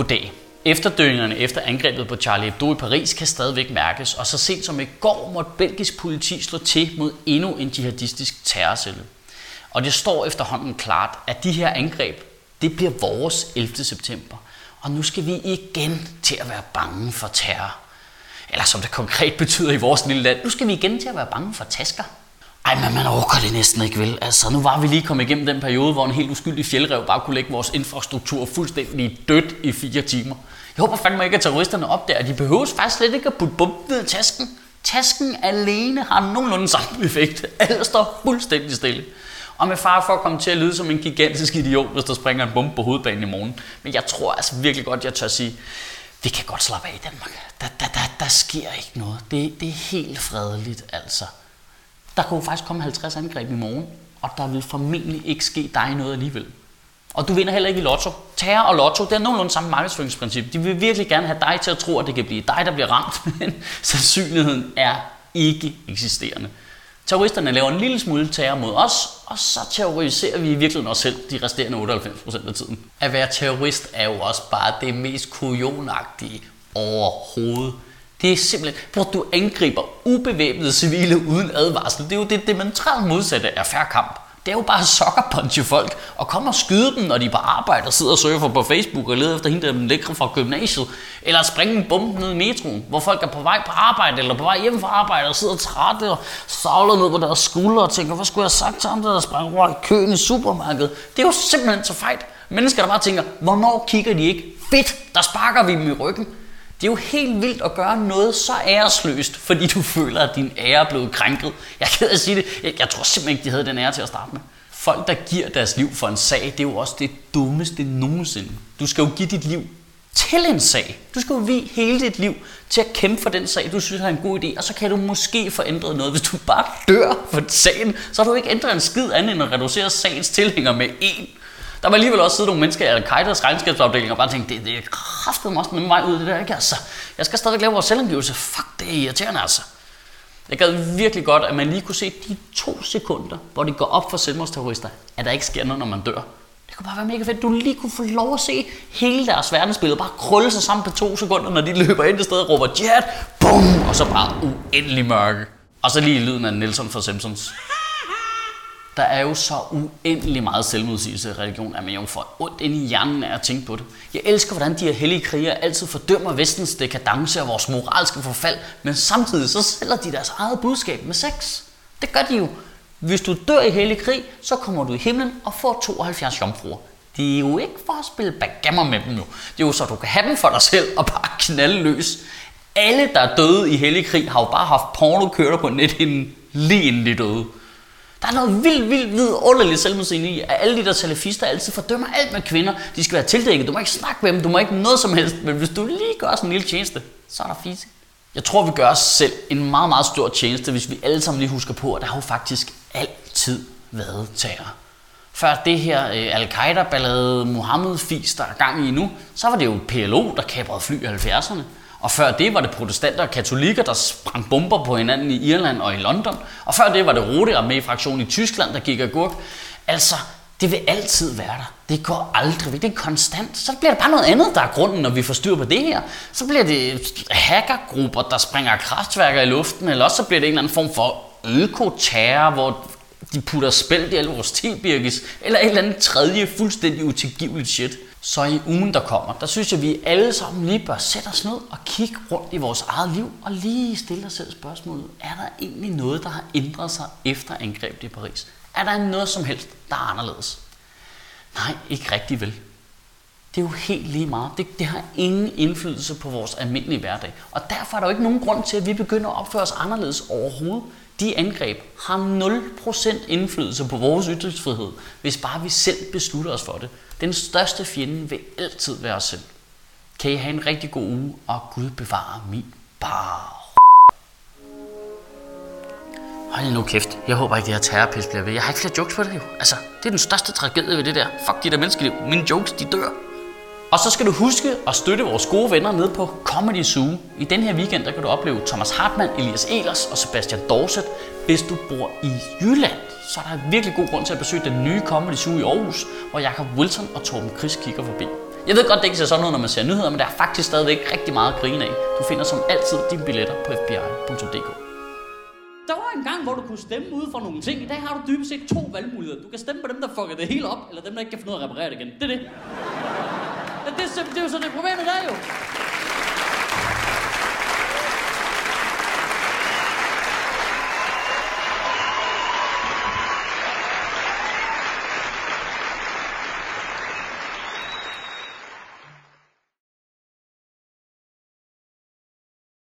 Goddag. Efterdønningerne efter angrebet på Charlie Hebdo i Paris kan stadigvæk mærkes, og så sent som i går måtte belgisk politi slå til mod endnu en jihadistisk terrorcelle. Og det står efterhånden klart, at de her angreb, det bliver vores 11. september. Og nu skal vi igen til at være bange for terror. Eller som det konkret betyder i vores lille land, nu skal vi igen til at være bange for tasker. Ej, men man overgår det næsten ikke vel. Altså, nu var vi lige kommet igennem den periode, hvor en helt uskyldig fjeldrev bare kunne lægge vores infrastruktur fuldstændig dødt i fire timer. Jeg håber fandme ikke, at terroristerne opdager, at de behøves faktisk slet ikke at putte bomben ned i tasken. Tasken alene har nogenlunde samme effekt. Alt står fuldstændig stille. Og med far for at komme til at lyde som en gigantisk idiot, hvis der springer en bombe på hovedbanen i morgen. Men jeg tror altså virkelig godt, jeg tør sige, vi kan godt slappe af i Danmark. Der, der, der, der sker ikke noget. Det, det er helt fredeligt, altså. Der kunne faktisk komme 50 angreb i morgen, og der vil formentlig ikke ske dig noget alligevel. Og du vinder heller ikke i lotto. Terror og lotto, det er nogenlunde samme markedsføringsprincip. De vil virkelig gerne have dig til at tro, at det kan blive dig, der bliver ramt, men sandsynligheden er ikke eksisterende. Terroristerne laver en lille smule terror mod os, og så terroriserer vi i virkeligheden os selv de resterende 98% af tiden. At være terrorist er jo også bare det mest kujonagtige overhovedet. Det er simpelthen, hvor du angriber ubevæbnede civile uden advarsel. Det er jo det diametralt modsatte af færre kamp. Det er jo bare sokkerpunche folk og komme og skyde dem, når de er på arbejde og sidder og surfer på Facebook og leder efter hende, der er lækre fra gymnasiet. Eller springe en bombe ned i metroen, hvor folk er på vej på arbejde eller på vej hjem fra arbejde og sidder trætte og savler ned på deres skuldre og tænker, hvad skulle jeg have sagt til ham, der sprang over i køen i supermarkedet? Det er jo simpelthen så fejt. Mennesker, der bare tænker, hvornår kigger de ikke? Fedt, der sparker vi dem i ryggen. Det er jo helt vildt at gøre noget så æresløst, fordi du føler, at din ære er blevet krænket. Jeg kan at sige det. Jeg, jeg tror simpelthen ikke, de havde den ære til at starte med. Folk, der giver deres liv for en sag, det er jo også det dummeste nogensinde. Du skal jo give dit liv til en sag. Du skal jo vie hele dit liv til at kæmpe for den sag, du synes er en god idé, og så kan du måske få ændret noget. Hvis du bare dør for sagen, så har du ikke ændret en skid andet end at reducere sagens tilhænger med en. Der var alligevel også siddet nogle mennesker i Al-Qaidas regnskabsafdeling og bare tænkte, det, det er kraftet også med mig ud det der, ikke? Altså, jeg skal stadig lave vores selvangivelse. Fuck, det er irriterende altså. Jeg gad virkelig godt, at man lige kunne se de to sekunder, hvor det går op for selvmordsterrorister, at der ikke sker noget, når man dør. Det kunne bare være mega fedt. Du lige kunne få lov at se hele deres verdensbillede bare krølle sig sammen på to sekunder, når de løber ind i stedet og råber jihad, bum, og så bare uendelig mørke. Og så lige lyden af Nelson fra Simpsons. Der er jo så uendelig meget selvmodsigelse i religion, at man jo får ondt ind i hjernen af at tænke på det. Jeg elsker, hvordan de her hellige krigere altid fordømmer vestens dekadence og vores moralske forfald, men samtidig så sælger de deres eget budskab med sex. Det gør de jo. Hvis du dør i hellig krig, så kommer du i himlen og får 72 jomfruer. Det er jo ikke for at spille backgammon med dem nu. Det er jo så, du kan have dem for dig selv og bare knalde løs. Alle, der er døde i hellig krig, har jo bare haft porno kørt på nethinden lige inden de døde. Der er noget vildt, vildt, vidunderligt selvmodsigende i, at alle de der salafister altid fordømmer alt med kvinder. De skal være tildækket, du må ikke snakke med dem, du må ikke noget som helst. Men hvis du lige gør sådan en lille tjeneste, så er der fise. Jeg tror, vi gør os selv en meget, meget stor tjeneste, hvis vi alle sammen lige husker på, at der har jo faktisk altid været terror. Før det her øh, Al-Qaida-ballade Mohammed-fis, der er gang i nu, så var det jo PLO, der kaprede fly i 70'erne. Og før det var det protestanter og katolikker, der sprang bomber på hinanden i Irland og i London. Og før det var det Rote armé-fraktion i Tyskland, der gik agurk. Altså, det vil altid være der. Det går aldrig væk. Det er konstant. Så bliver det bare noget andet, der er grunden, når vi får styr på det her. Så bliver det hackergrupper, der springer kraftværker i luften, eller også så bliver det en eller anden form for økoterror, hvor de putter spæld i alle vores tebirkes, eller et eller andet tredje fuldstændig utilgiveligt shit. Så i ugen, der kommer, der synes jeg, at vi alle sammen lige bør sætte os ned og kigge rundt i vores eget liv og lige stille os selv spørgsmålet, er der egentlig noget, der har ændret sig efter angrebet i Paris? Er der noget som helst, der er anderledes? Nej, ikke rigtig vel. Det er jo helt lige meget. Det, det har ingen indflydelse på vores almindelige hverdag. Og derfor er der jo ikke nogen grund til, at vi begynder at opføre os anderledes overhovedet. De angreb har 0% indflydelse på vores ytringsfrihed, hvis bare vi selv beslutter os for det. Den største fjende vil altid være os selv. Kan I have en rigtig god uge, og Gud bevare min bar. Hold nu kæft. Jeg håber ikke, det her terrorpis bliver ved. Jeg har ikke flere jokes på det jo. Altså, det er den største tragedie ved det der. Fuck de der menneskeliv. Mine jokes, de dør. Og så skal du huske at støtte vores gode venner ned på Comedy Zoo. I den her weekend der kan du opleve Thomas Hartmann, Elias Elers og Sebastian Dorset. Hvis du bor i Jylland, så er der virkelig god grund til at besøge den nye Comedy Zoo i Aarhus, hvor Jacob Wilson og Torben Chris kigger forbi. Jeg ved godt, det ikke ser sådan ud, når man ser nyheder, men der er faktisk stadigvæk rigtig meget at grine af. Du finder som altid dine billetter på fbi.dk. Der var en gang, hvor du kunne stemme ud for nogle ting. I dag har du dybest set to valgmuligheder. Du kan stemme på dem, der fucker det hele op, eller dem, der ikke kan finde ud af at reparere det igen. Det er det. Det, det, det er jo så det problemet der jo.